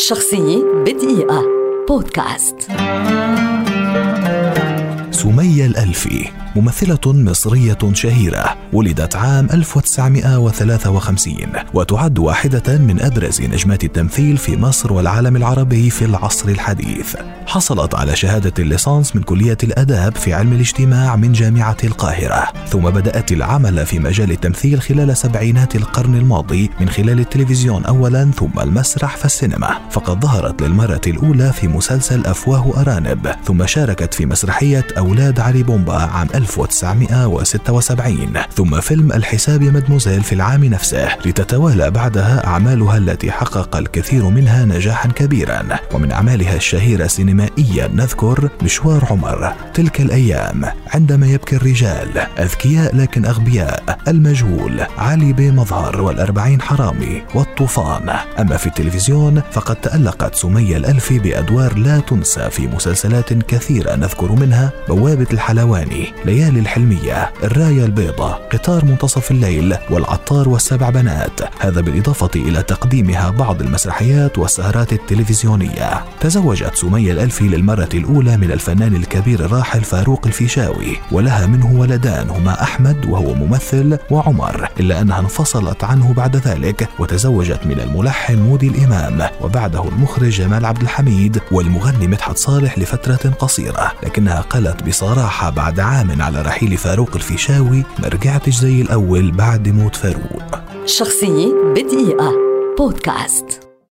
شخصية بدقيقة. بودكاست. سمية الألفي. ممثلة مصرية شهيرة ولدت عام 1953 وتعد واحدة من أبرز نجمات التمثيل في مصر والعالم العربي في العصر الحديث. حصلت على شهادة الليسانس من كلية الأداب في علم الاجتماع من جامعة القاهرة. ثم بدأت العمل في مجال التمثيل خلال سبعينات القرن الماضي من خلال التلفزيون أولا ثم المسرح فالسينما فقد ظهرت للمرة الأولى في مسلسل أفواه أرانب ثم شاركت في مسرحية أولاد علي بومبا عام 1976 ثم فيلم الحساب مدموزيل في العام نفسه لتتوالى بعدها أعمالها التي حقق الكثير منها نجاحا كبيرا. ومن أعمالها الشهيرة سينمائيا نذكر مشوار عمر تلك الأيام. عندما يبكي الرجال أذكياء لكن أغبياء المجهول علي بمظهر والأربعين حرامي والطوفان. أما في التلفزيون فقد تألقت سمية الألفي بأدوار لا تنسى في مسلسلات كثيرة نذكر منها بوابة الحلواني ليالي الحلمية الراية البيضاء قطار منتصف الليل والعطار والسبع بنات. هذا بالإضافة إلى تقديمها بعض المسرحيات والسهرات التلفزيونية. تزوجت سمية الألفي للمرة الأولى من الفنان الكبير الراحل فاروق الفيشاوي ولها منه ولدان هما أحمد وهو ممثل وعمر إلا أنها انفصلت عنه بعد ذلك وتزوجت من الملحن مودي الإمام وبعده المخرج جمال عبد الحميد والمغني مدحت صالح لفترة قصيرة لكنها قالت بصراحة بعد عام على رحيل فاروق الفيشاوي ما رجعتش زي الأول بعد موت فاروق. شخصية بدقيقة. بودكاست.